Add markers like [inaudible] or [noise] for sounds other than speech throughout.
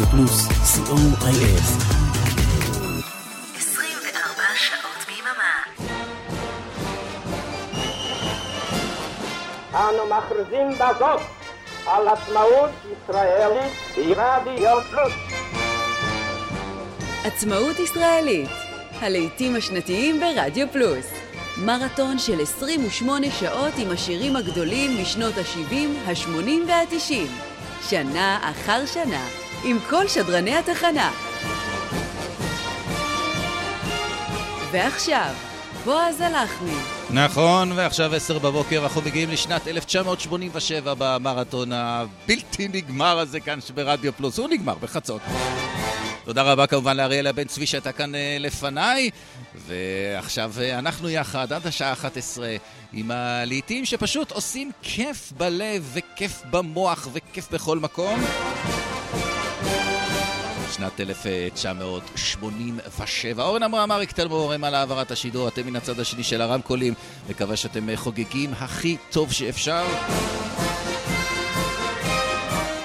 רדיו פלוס, co.il. 24 שעות ביממה. אנו מכריזים בזאת על עצמאות ישראלית ברדיו פלוס. עצמאות ישראלית, הלעיתים השנתיים ברדיו פלוס. מרתון של 28 שעות עם השירים הגדולים משנות ה-70, ה-80 וה-90. שנה אחר שנה, עם כל שדרני התחנה. ועכשיו, בועז הלחמי. נכון, ועכשיו עשר בבוקר אנחנו מגיעים לשנת 1987 במרתון הבלתי נגמר הזה כאן ברדיו פלוס. הוא נגמר בחצות. תודה רבה כמובן לאריאל הבן צבי שהייתה כאן אה, לפניי, ועכשיו אה, אנחנו יחד עד השעה 11 עם הלעיתים שפשוט עושים כיף בלב וכיף במוח וכיף בכל מקום. שנת 1987. אורן אמרם, אריק תלמור, הם על העברת השידור, אתם מן הצד השני של הרמקולים. מקווה שאתם חוגגים הכי טוב שאפשר.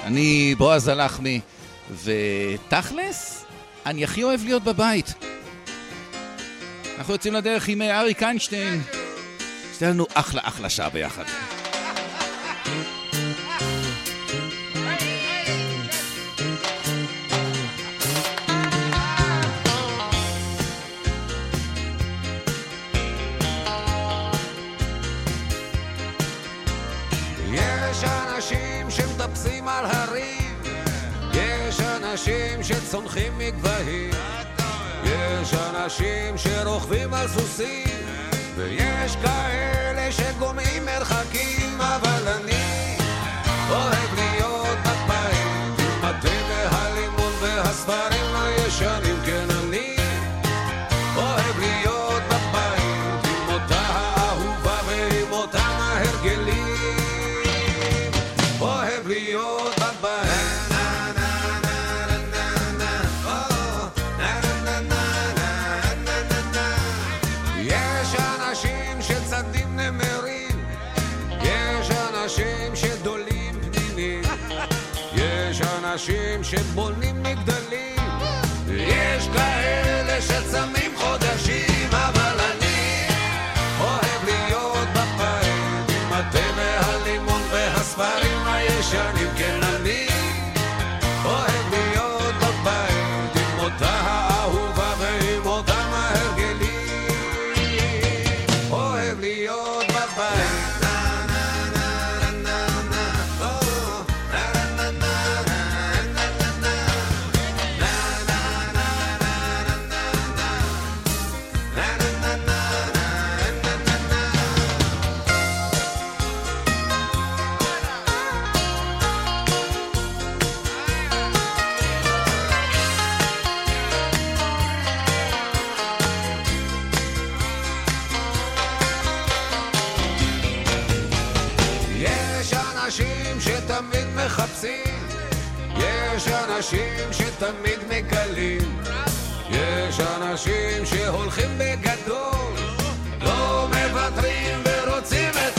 אני בועז הלחמי, ותכלס, אני הכי אוהב להיות בבית. אנחנו יוצאים לדרך עם אריק איינשטיין. שתהיה לנו אחלה אחלה שעה ביחד. שמטפסים על הרים, יש אנשים שצונחים מגבהים, יש אנשים שרוכבים על סוסים, ויש כאלה שגומעים מרחקים, אבל אני אוהב אנשים שבונים מגדלים, יש כאלה שצמים שתמיד מגלים, יש אנשים שהולכים בגדול, לא מוותרים ורוצים את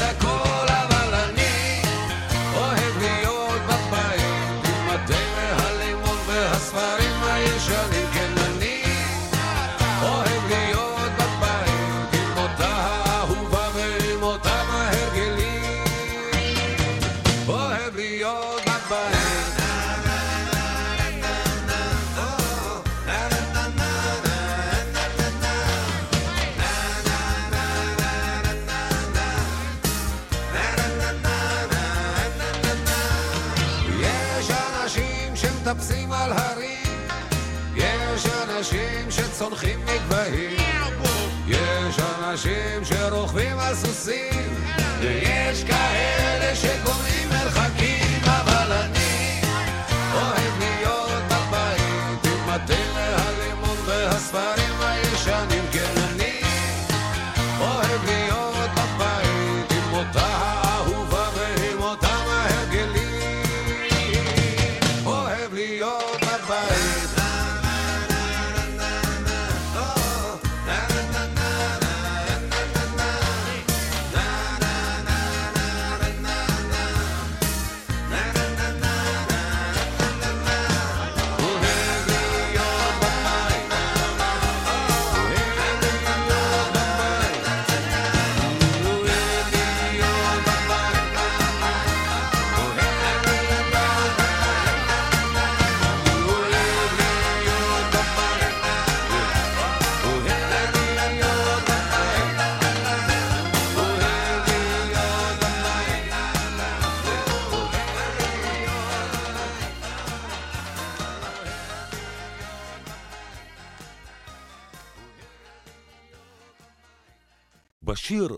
בשיר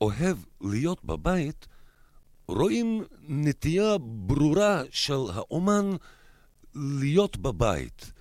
אוהב להיות בבית, רואים נטייה ברורה של האומן להיות בבית.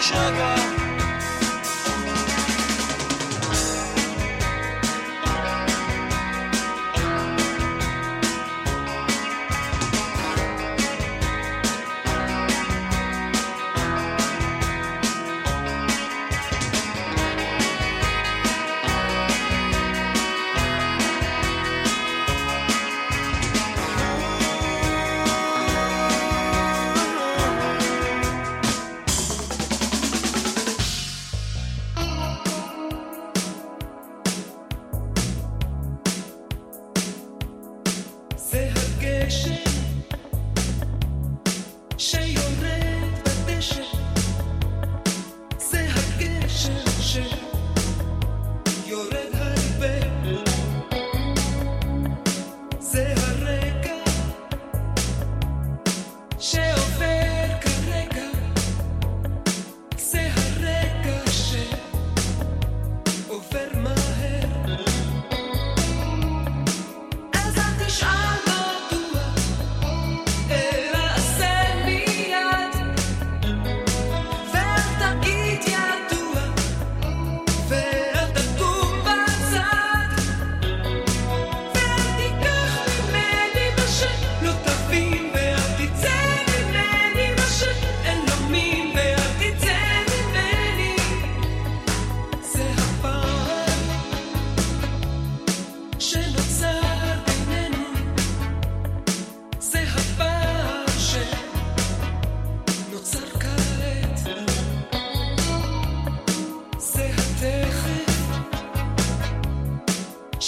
שגה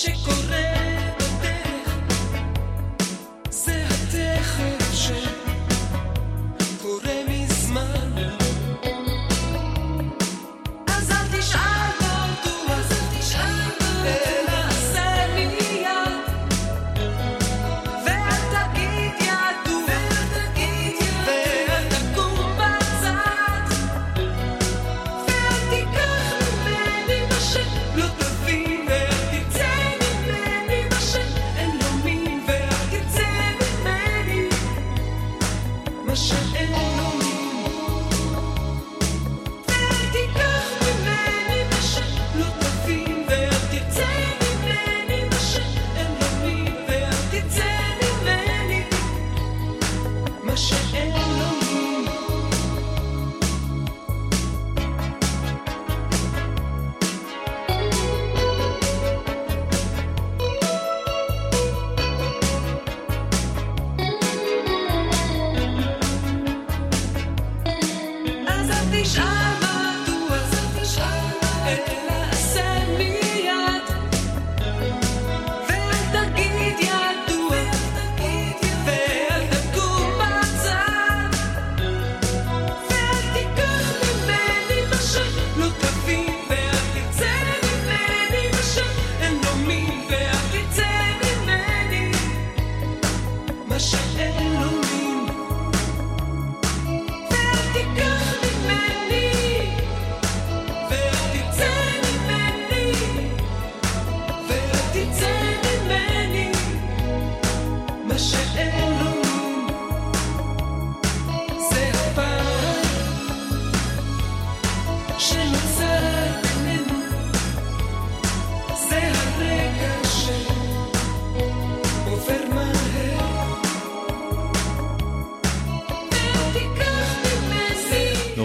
shake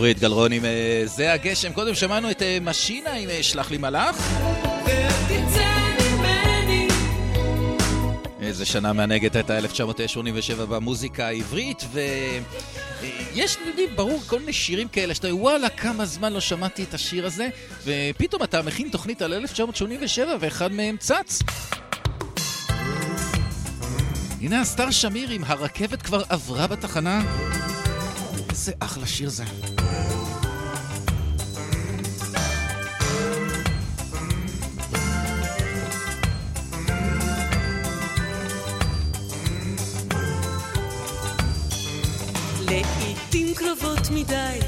נורית גלרון עם אה, זה הגשם. קודם שמענו את אה, משינה עם אה, שלח לי מלאך. איזה שנה מהנגד הייתה 1987 במוזיקה העברית, ויש לי ברור כל מיני שירים כאלה שאתה אומר, וואלה, כמה זמן לא שמעתי את השיר הזה, ופתאום אתה מכין תוכנית על 1987 ואחד מהם צץ. הנה הסטאר שמיר עם הרכבת כבר עברה בתחנה. איזה אחלה שיר זה. לעתים קרובות מדי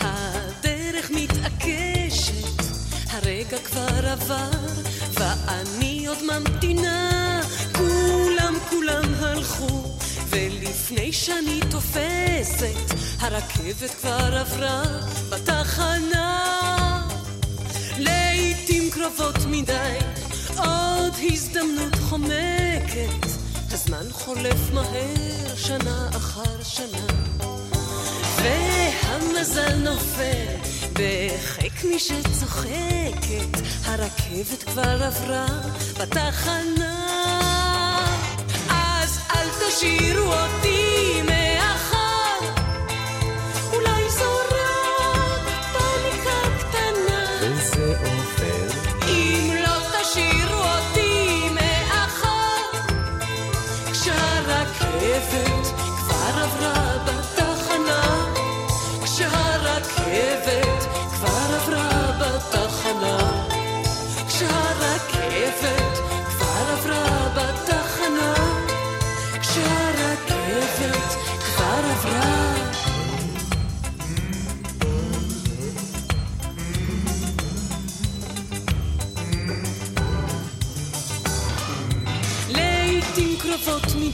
הדרך מתעקשת הרגע כבר עבר ואני עוד ממתינה כולם כולם הלכו ולפני שאני תופסת הרכבת כבר עברה בתחנה. לעתים קרובות מדי עוד הזדמנות חומקת. הזמן חולף מהר שנה אחר שנה. והמזל נופל בחיק מי שצוחקת. הרכבת כבר עברה בתחנה תשאירו אותי מאחר אולי זו רק פניקה קטנה. וזה עובר. אם לא תשאירו אותי מאחר כשהרכבת כבר עברה בתחנה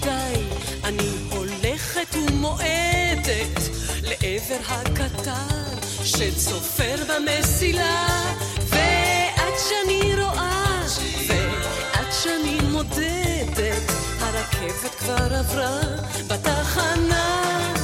מדי אני הולכת ומועדת לעבר הקטר שצופר במסילה. ועד שאני רואה ועד שאני מודדת הרכבת כבר עברה בתחנה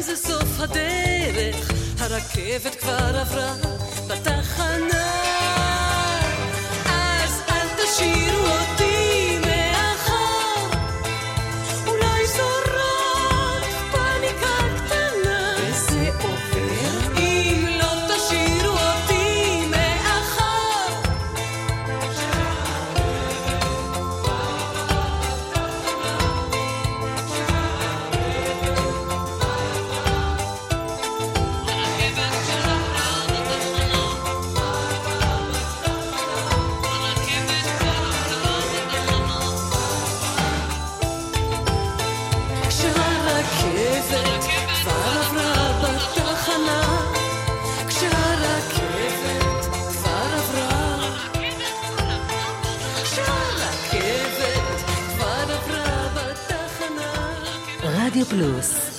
כאן זה סוף הדרך, הרכבת כבר עברה בתחנה. פלוס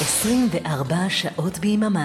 24 שעות ביממה.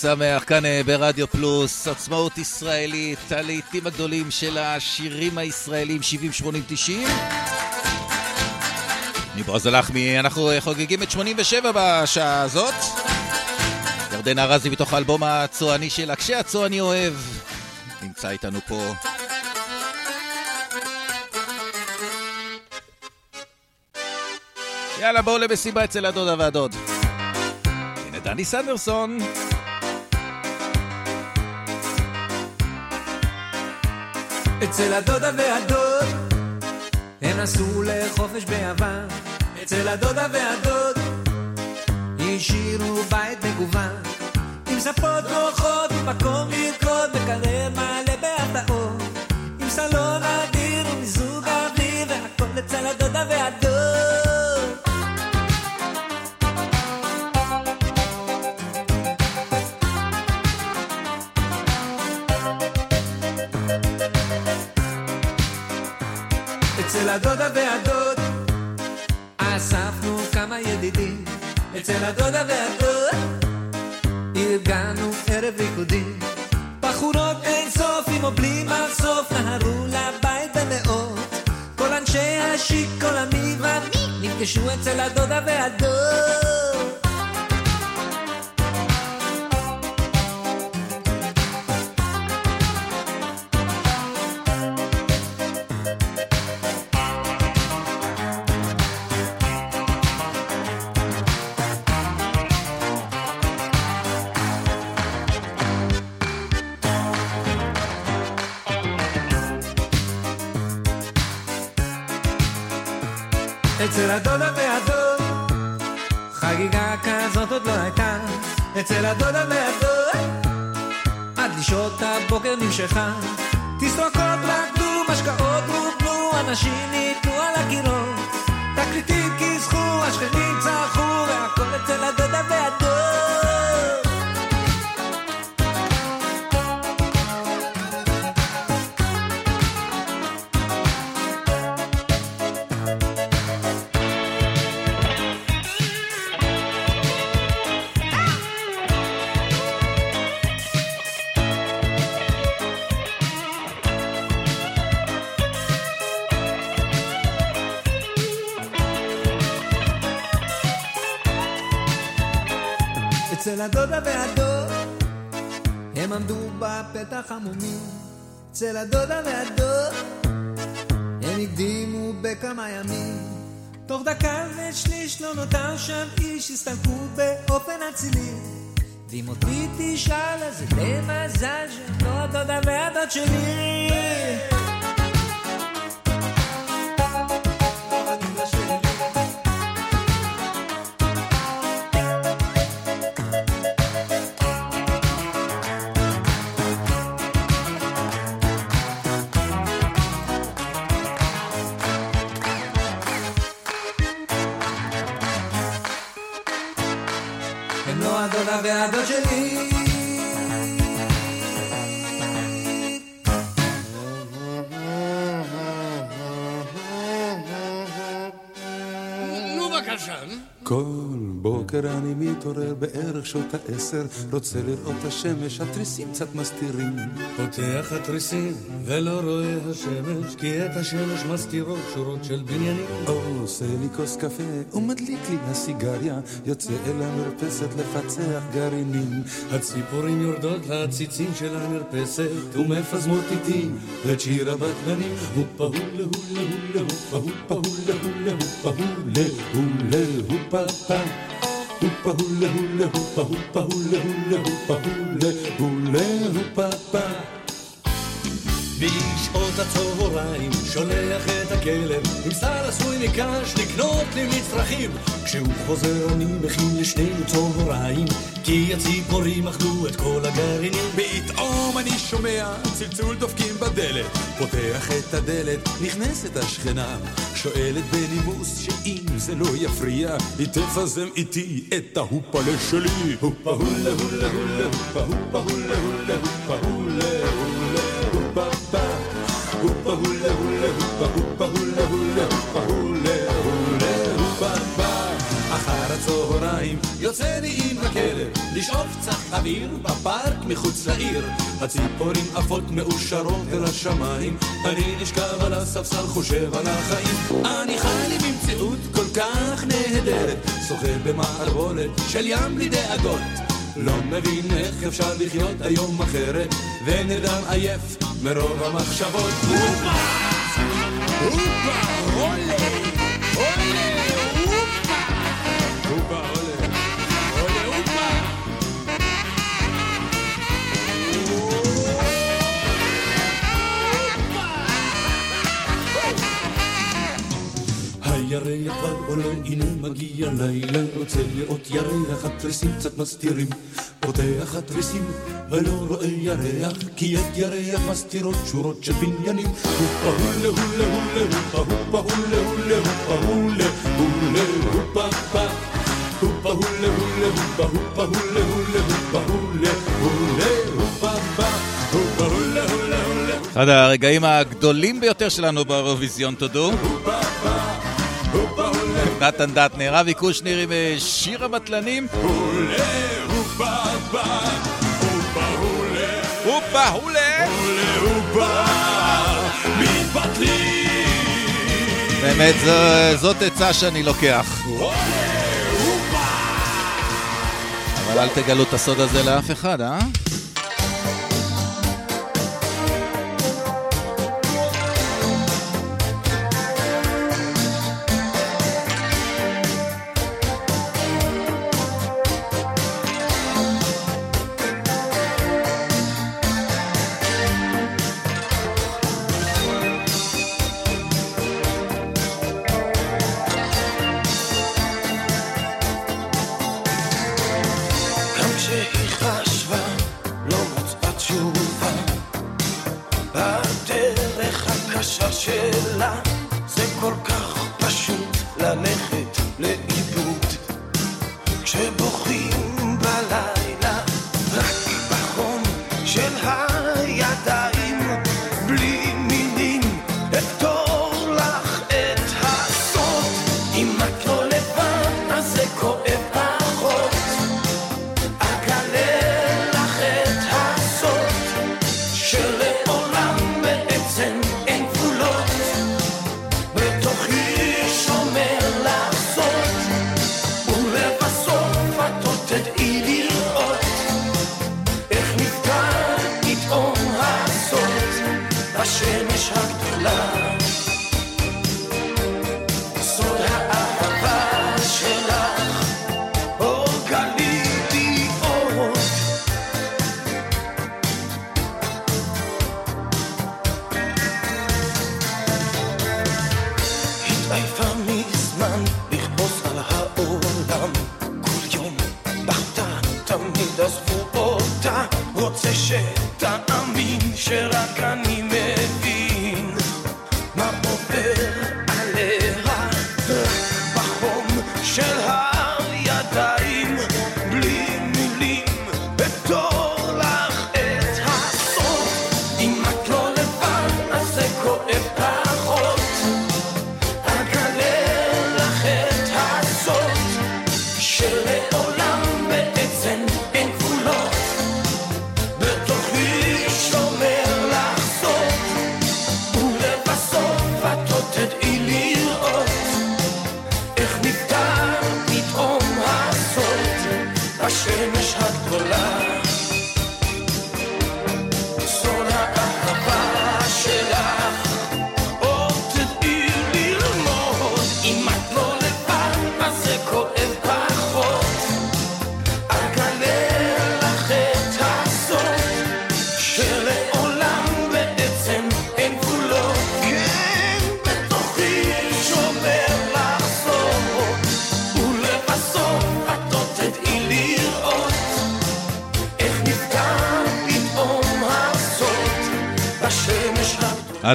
שמח כאן אה, ברדיו פלוס, עצמאות ישראלית, הלעיתים הגדולים של השירים הישראלים 70, 80, 90. אני בועז הלחמי, אנחנו אה, חוגגים את 87 בשעה הזאת. ירדנה ארזי מתוך האלבום הצועני שלה, כשהצועני אוהב, נמצא איתנו פה. יאללה, בואו למסיבה אצל הדודה והדוד. הנה דני סנדרסון. אצל הדודה והדוד. הם נסעו לחופש ביוון אצל הדודה והדוד. השאירו בית מגוון. עם ספות נוחות ומקום לרקוד מקרר מלא בהפתעות עם סלון אדיר ומיזוג אוויר והכל אצל הדודה והדוד הדודה והדוד. אספנו כמה ידידים אצל הדודה והדוד. ארגנו ערב ריקודים. בחורות אין סוף עם או בלי מחשוף נהרו לבית במאות. כל אנשי השיק, כל המי ומי נפגשו אצל הדודה והדוד אצל הדודה והדוד עד לשעות הבוקר נמשכה. תסרוקות רקדו, משקאות רוקנו אנשים ניתנו על הקירות. תקליטים כיסחו, השכנים צרחו והכל אצל הדודה והדוד בפתח עמומים אצל הדודה והדוד. הם הקדימו בכמה ימים. תוך דקה ושליש לא נותר שם איש הסתלקו באופן אצילי. ואם אותי תשאל אז זה די מזל שהם לא הדודה והדוד שלי והדוד שלי בוקר אני מתעורר בערך שעות העשר, רוצה לראות השמש, התריסים קצת מסתירים. פותח התריסים ולא רואה השמש, כי את השמש מסתירות שורות של בניינים. עושה לי כוס קפה ומדליק לי הסיגריה, יוצא אל המרפסת לפצח גרעינים. הציפורים יורדות לעציצים של המרפסת, ומפזמות איתי את שיר הבטלנים. הופה הולה הולה הולה הופה הופה הולה הולה הופה הולה הולה הופה פה. הופה הולה הולה הופה הופה הולה הולה הופה הולה הולה הופה פה. בשעות הצהריים שולח את הכלב עם שר עשוי מקש לקנות לי מצרכים. כשהוא חוזר אני מכין לשנינו צהריים כי הציפורים אכלו את כל הגרעינים. פתאום אני שומע צלצול דופקים בדלת, פותח את הדלת, נכנסת השכנה, שואלת בנימוס שאם זה לא יפריע, היא תפזם איתי את ההופלה שלי. הופה הולה הולה הולה הופה הולה הולה הופה הולה הולה יוצא לי עם הכלב לשאוף צח אוויר בפארק מחוץ לעיר הציפורים עפות מאושרות אל השמיים אני נשכב על הספסל חושב על החיים אני חי לי במציאות כל כך נהדרת שוחה במערבולת של ים בלי דאגות לא מבין איך אפשר לחיות היום אחרת ונרדם עייף מרוב המחשבות. הופה! הופה! עולה! עולה! הופה! הופה! עולה! כבר עולה, הנה מגיע לילה, רוצה לראות ירח, התריסים קצת מסתירים. פותח התריסים ולא רואה ירח, כי את ירח מסתירות שורות של בניינים. הופה הולה הולה הולה הופה הופה הולה הולה הופה הולה הולה הופה הופה הופה הולה הולה הופה הופה הולה הולה הופה הולה הולה הופה הופה הופה הולה הולה הולה אחד הרגעים הגדולים ביותר שלנו באירוויזיון, תודו. נתן דטנר, אבי קושניר עם אה, שיר הבטלנים. הולה הופה הופה הולה. הופה הולה. הולה הופה. מתבטלים באמת, זאת עצה שאני לוקח. אבל אל תגלו את הסוד הזה לאף אחד, אה?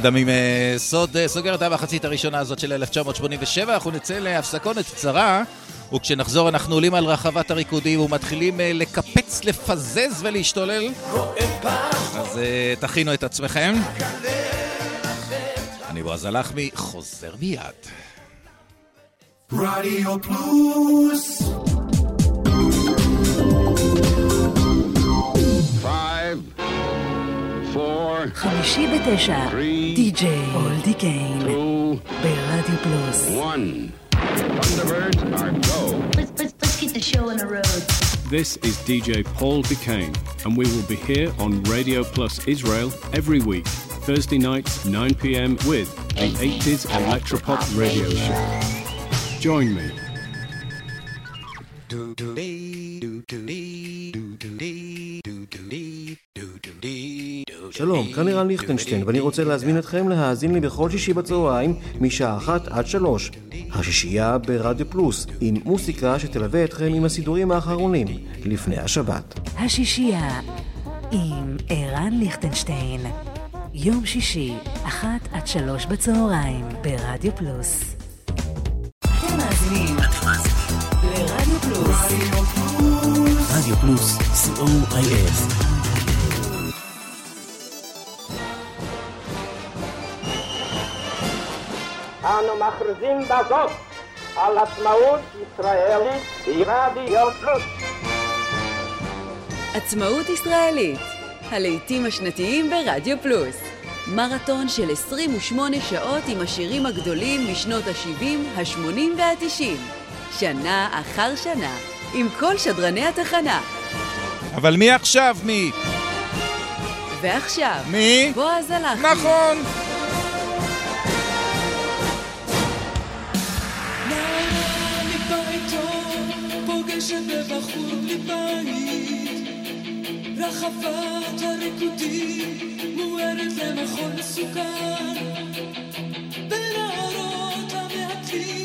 אדם עם אה, סוד אה, סוגר את המחצית הראשונה הזאת של 1987, אנחנו נצא להפסקונת קצרה, וכשנחזור אנחנו עולים על רחבת הריקודים ומתחילים אה, לקפץ, לפזז ולהשתולל. אז תכינו את עצמכם. אני בועז הלחמי, חוזר מיד. רדיו פלוס Five, four, חמישי בתשע, די.ג'יי אולדי קיין, ברדיו פלוס. one. Thunderbirds are go. Let's, let's, let's get the show on the road. This is DJ Paul Duquesne, and we will be here on Radio Plus Israel every week, Thursday nights, 9 pm, with the 80s Electropop Radio Show. Join me. שלום, כאן לירן ליכטנשטיין, ואני רוצה להזמין אתכם להאזין לי בכל שישי בצהריים, משעה אחת עד שלוש. השישייה ברדיו פלוס, עם מוסיקה שתלווה אתכם עם הסידורים האחרונים, לפני השבת. השישייה עם ערן ליכטנשטיין. יום שישי, אחת עד שלוש בצהריים, ברדיו פלוס. פלוס. רדיו פלוס, co.il. אנו מכריזים בזאת על עצמאות ישראלית ברדיו פלוס. עצמאות ישראלית, הלעיתים השנתיים ברדיו פלוס. מרתון של 28 שעות עם השירים הגדולים משנות ה-70, ה-80 וה-90. שנה אחר שנה, עם כל שדרני התחנה. אבל מי עכשיו? מי? ועכשיו, מי? בועז הלך. נכון. פוגשת בבחור בלי בית. רחבת הריקודים מוארת למחול מסוכן. בנערות המעטים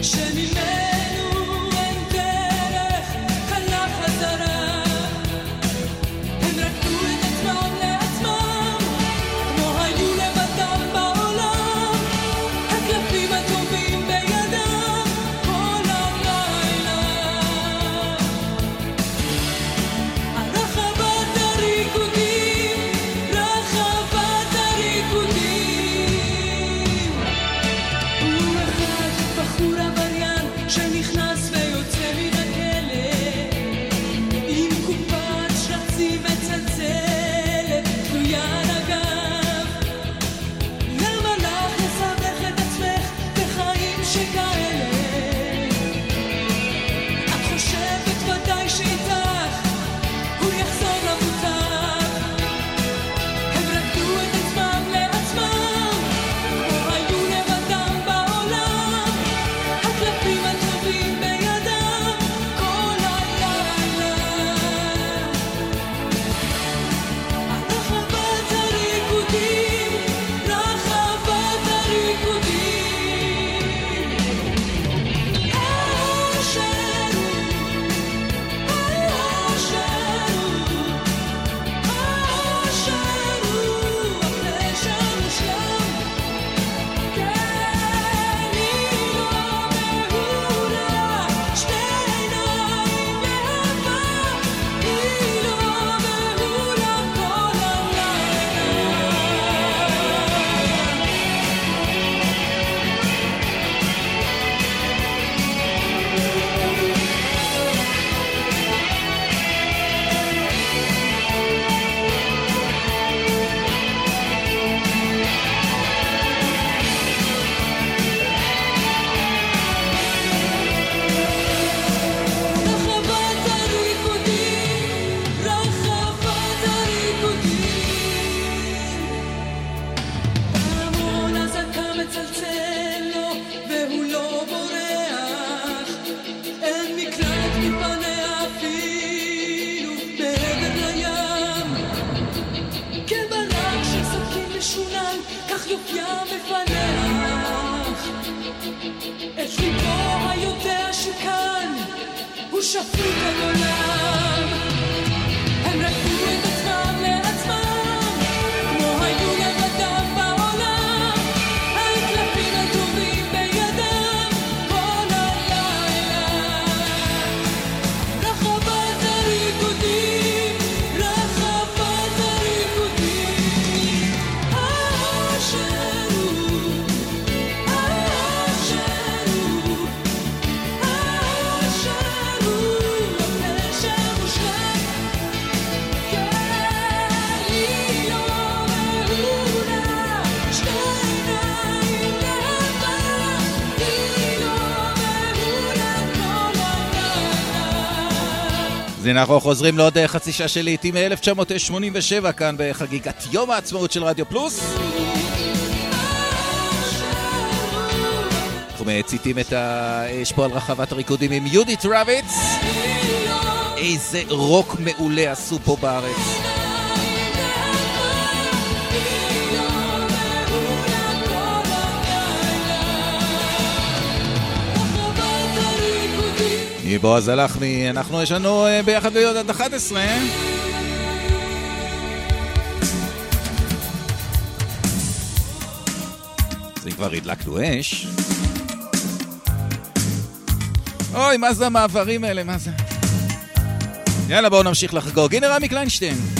Je הנה אנחנו חוזרים לעוד אה, חצי שעה של לעיתים מ-1987 כאן בחגיגת יום העצמאות של רדיו פלוס. אנחנו מציתים את האש פה על רחבת הריקודים עם יהודית רביץ. איזה רוק מעולה עשו פה בארץ. אני בועז הלחמי, אנחנו יש לנו אה, ביחד להיות עד 11. אז אם כבר הדלקנו אש. אוי, מה זה המעברים האלה, מה זה? יאללה, בואו נמשיך לחגוג. הנה רמי קליינשטיין.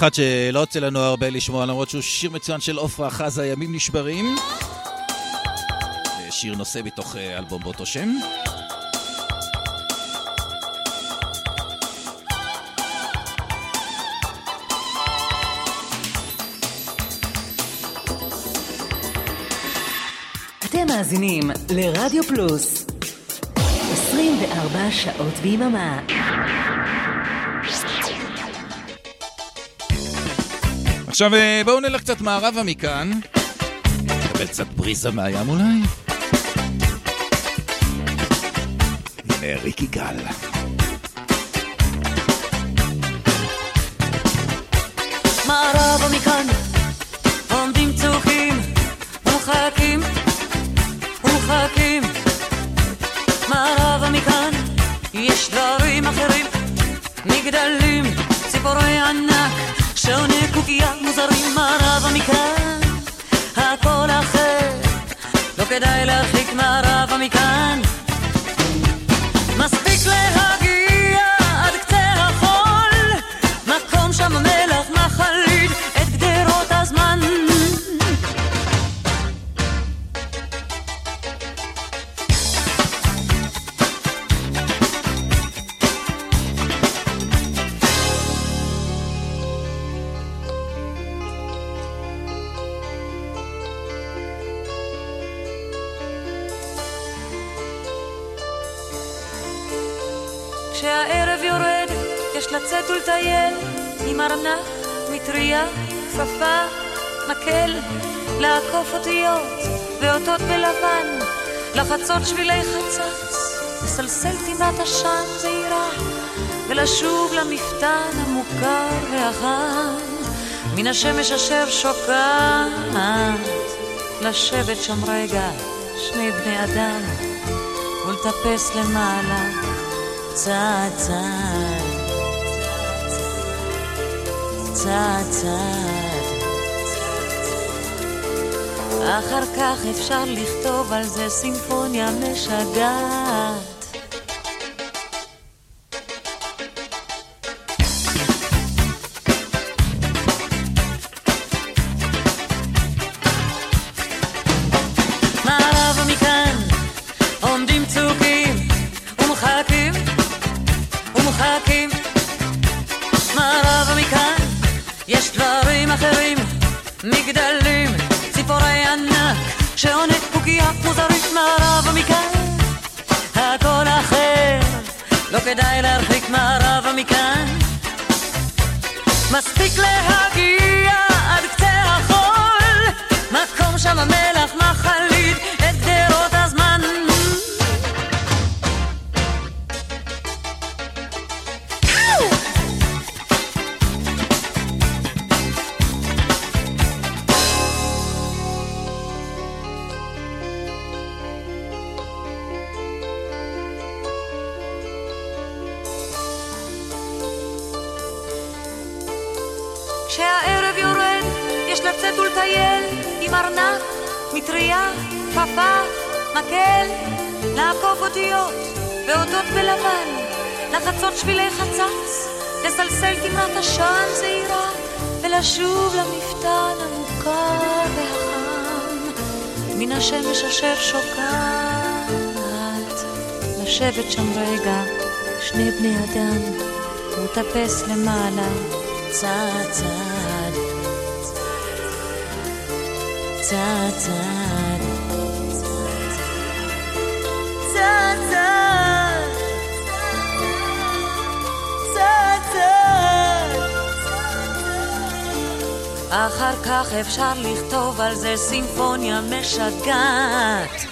אחד שלא יוצא לנו הרבה לשמוע, למרות שהוא שיר מצוין של עפרה חזה, ימים נשברים. שיר נושא מתוך אה, אלבום באותו שם. אתם מאזינים לרדיו פלוס 24 שעות ביממה. עכשיו אה, בואו נלך קצת מערבה מכאן. נקבל קצת בריזה מהים אולי? הנה ריקי גל. מערבה מכאן עומדים צוחים ומחכים ומחכים מערבה מכאן יש דברים אחרים מגדלים ציפורי ענק שעוני קוקייה מוזרים מערבה מכאן הכל אחר לא כדאי להרחיק מערבה מכאן מספיק להגיע כשהערב יורד, יש לצאת ולטייל עם ארנק, מטריה, כפפה, מקל, לעקוף אותיות ואותות בלבן, לחצות שבילי חצץ, לסלסל טימת עשן זעירה, ולשוב למפתן המוכר והחם, מן השמש אשר שוקעת, לשבת שם רגע, שני בני אדם, ולטפס למעלה. צעד צעד. אחר כך אפשר לכתוב על זה סימפוניה משגעת. כשהערב יורד, יש לצאת ולטייל עם ארנק, מטריה, כפה, מקל, לעקוף אותיות ואותות בלבן, לחצות שבילי חצץ, לסלסל תמרת עשן זעירה, ולשוב למפתן המוכר והחם, מן השמש אשר שוקעת, לשבת שם רגע, שני בני אדם, וטפס למעלה. צעד צעד צעד. צעד צעד. צעד צעד. אחר כך אפשר לכתוב על זה סימפוניה משגעת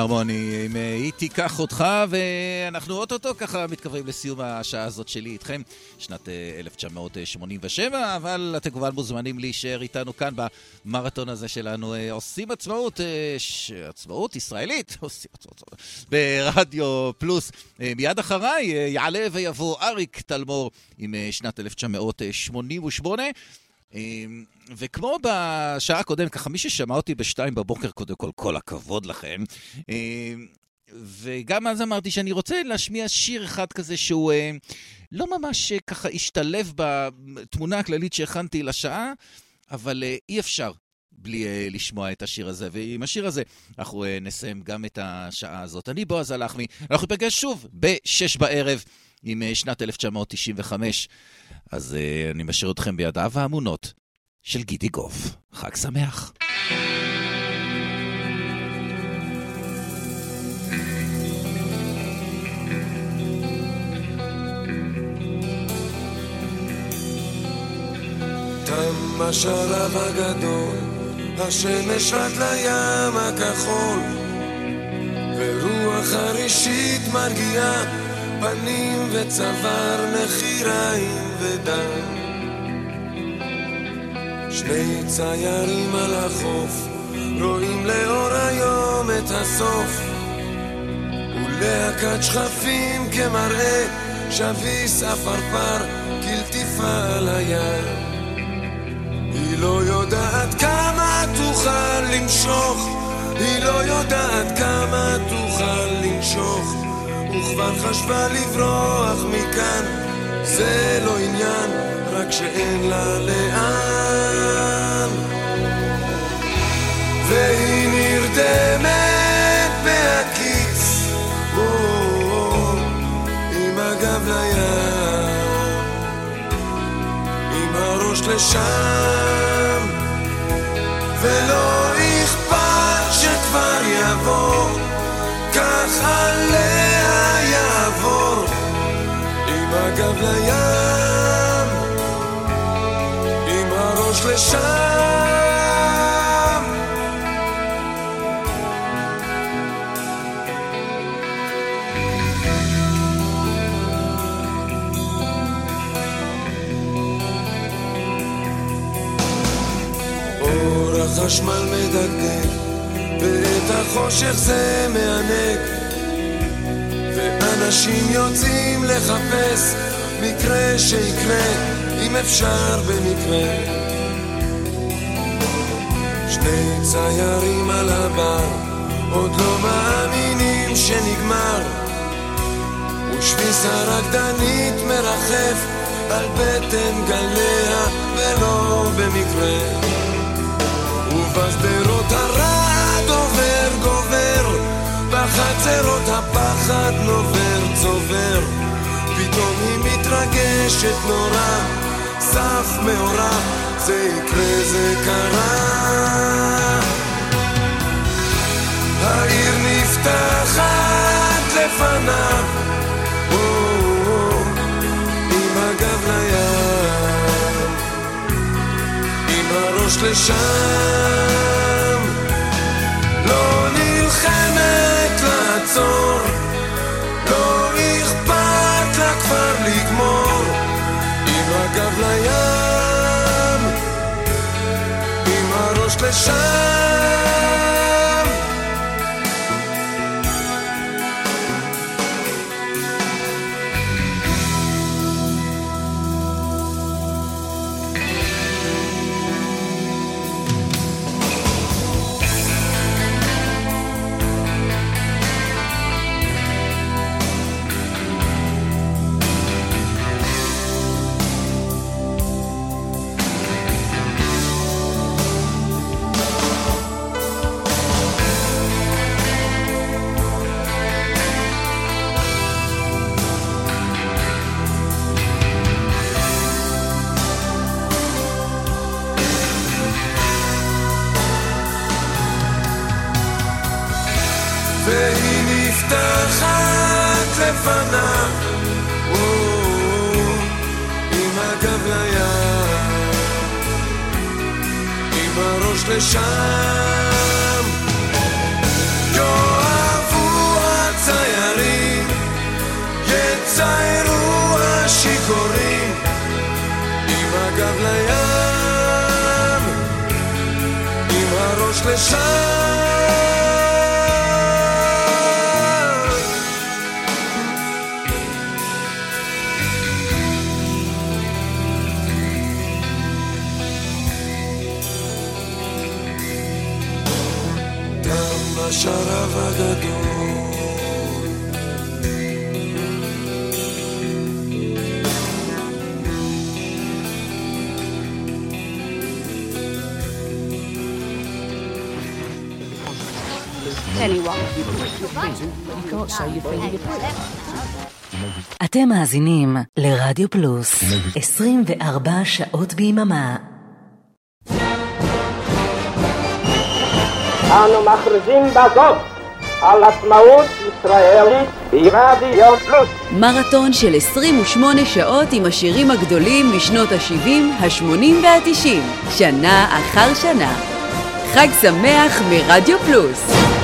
הרמוני, אם אה, היא תיקח אותך, ואנחנו אוטוטו ככה מתקרבים לסיום השעה הזאת שלי איתכם, שנת אה, 1987, אבל אתם כמובן מוזמנים להישאר איתנו כאן במרתון הזה שלנו. אה, עושים עצמאות, אה, ש... עצמאות ישראלית, [laughs] עושים עצמאות ברדיו פלוס. אה, מיד אחריי אה, יעלה ויבוא אריק תלמור עם אה, שנת 1988. אמ, וכמו בשעה הקודמת, ככה מי ששמע אותי בשתיים בבוקר, קודם כל, כל הכבוד לכם. אמ, וגם אז אמרתי שאני רוצה להשמיע שיר אחד כזה שהוא אה, לא ממש אה, ככה השתלב בתמונה הכללית שהכנתי לשעה, אבל אה, אי אפשר בלי לשמוע את השיר הזה. ועם השיר הזה אנחנו נסיים גם את השעה הזאת. אני בועז הלחמי, אנחנו ניפגש שוב בשש בערב עם שנת 1995. אז uh, אני משאיר אתכם בידיו האמונות של גידי גוף. חג שמח. תם השלב הגדול, השמש עד לים הכחול, ורוח חרישית מרגיעה פנים וצוואר, נחיריים ודם. שני ציירים על החוף, רואים לאור היום את הסוף, ולהקת שכפים כמראה, שביס עפרפר, כלטיפה על הים. היא לא יודעת כמה תוכל למשוך, היא לא יודעת כמה תוכל לנשוך, וכבר חשבה לברוח מכאן, זה לא עניין, רק שאין לה לאן. והיא נרדמת בהקיץ, או, או, עם הגב לים. עם הראש לשם, ולא אכפת שכבר יבוא, כך עליה הגב לים, עם הראש לשם. אור החשמל מדגדג, ואת החושך זה מענג, ואנשים יוצאים לחפש מקרה שיקרה, אם אפשר במקרה. שני ציירים על הבר, עוד לא מאמינים שנגמר, ושביס הרקדנית מרחף על בטן גליה, ולא במקרה. ובשדרות הרעד בחצרות הפחד נובר צובר, פתאום היא מתרגשת נורא, סף מאורע, זה יקרה זה קרה. העיר נפתחת לפניו, לים. עם הראש לשם, לעצור, לא אכפת לה כבר לגמור, עם הגב לים, עם הראש לשם. אתם מאזינים לרדיו פלוס 24 שעות ביממה. אנו מכריזים בזאת על עצמאות ישראלית ברדיו פלוס. מרתון של 28 שעות עם השירים הגדולים משנות ה-70, ה-80 וה-90, שנה אחר שנה. חג שמח מרדיו פלוס.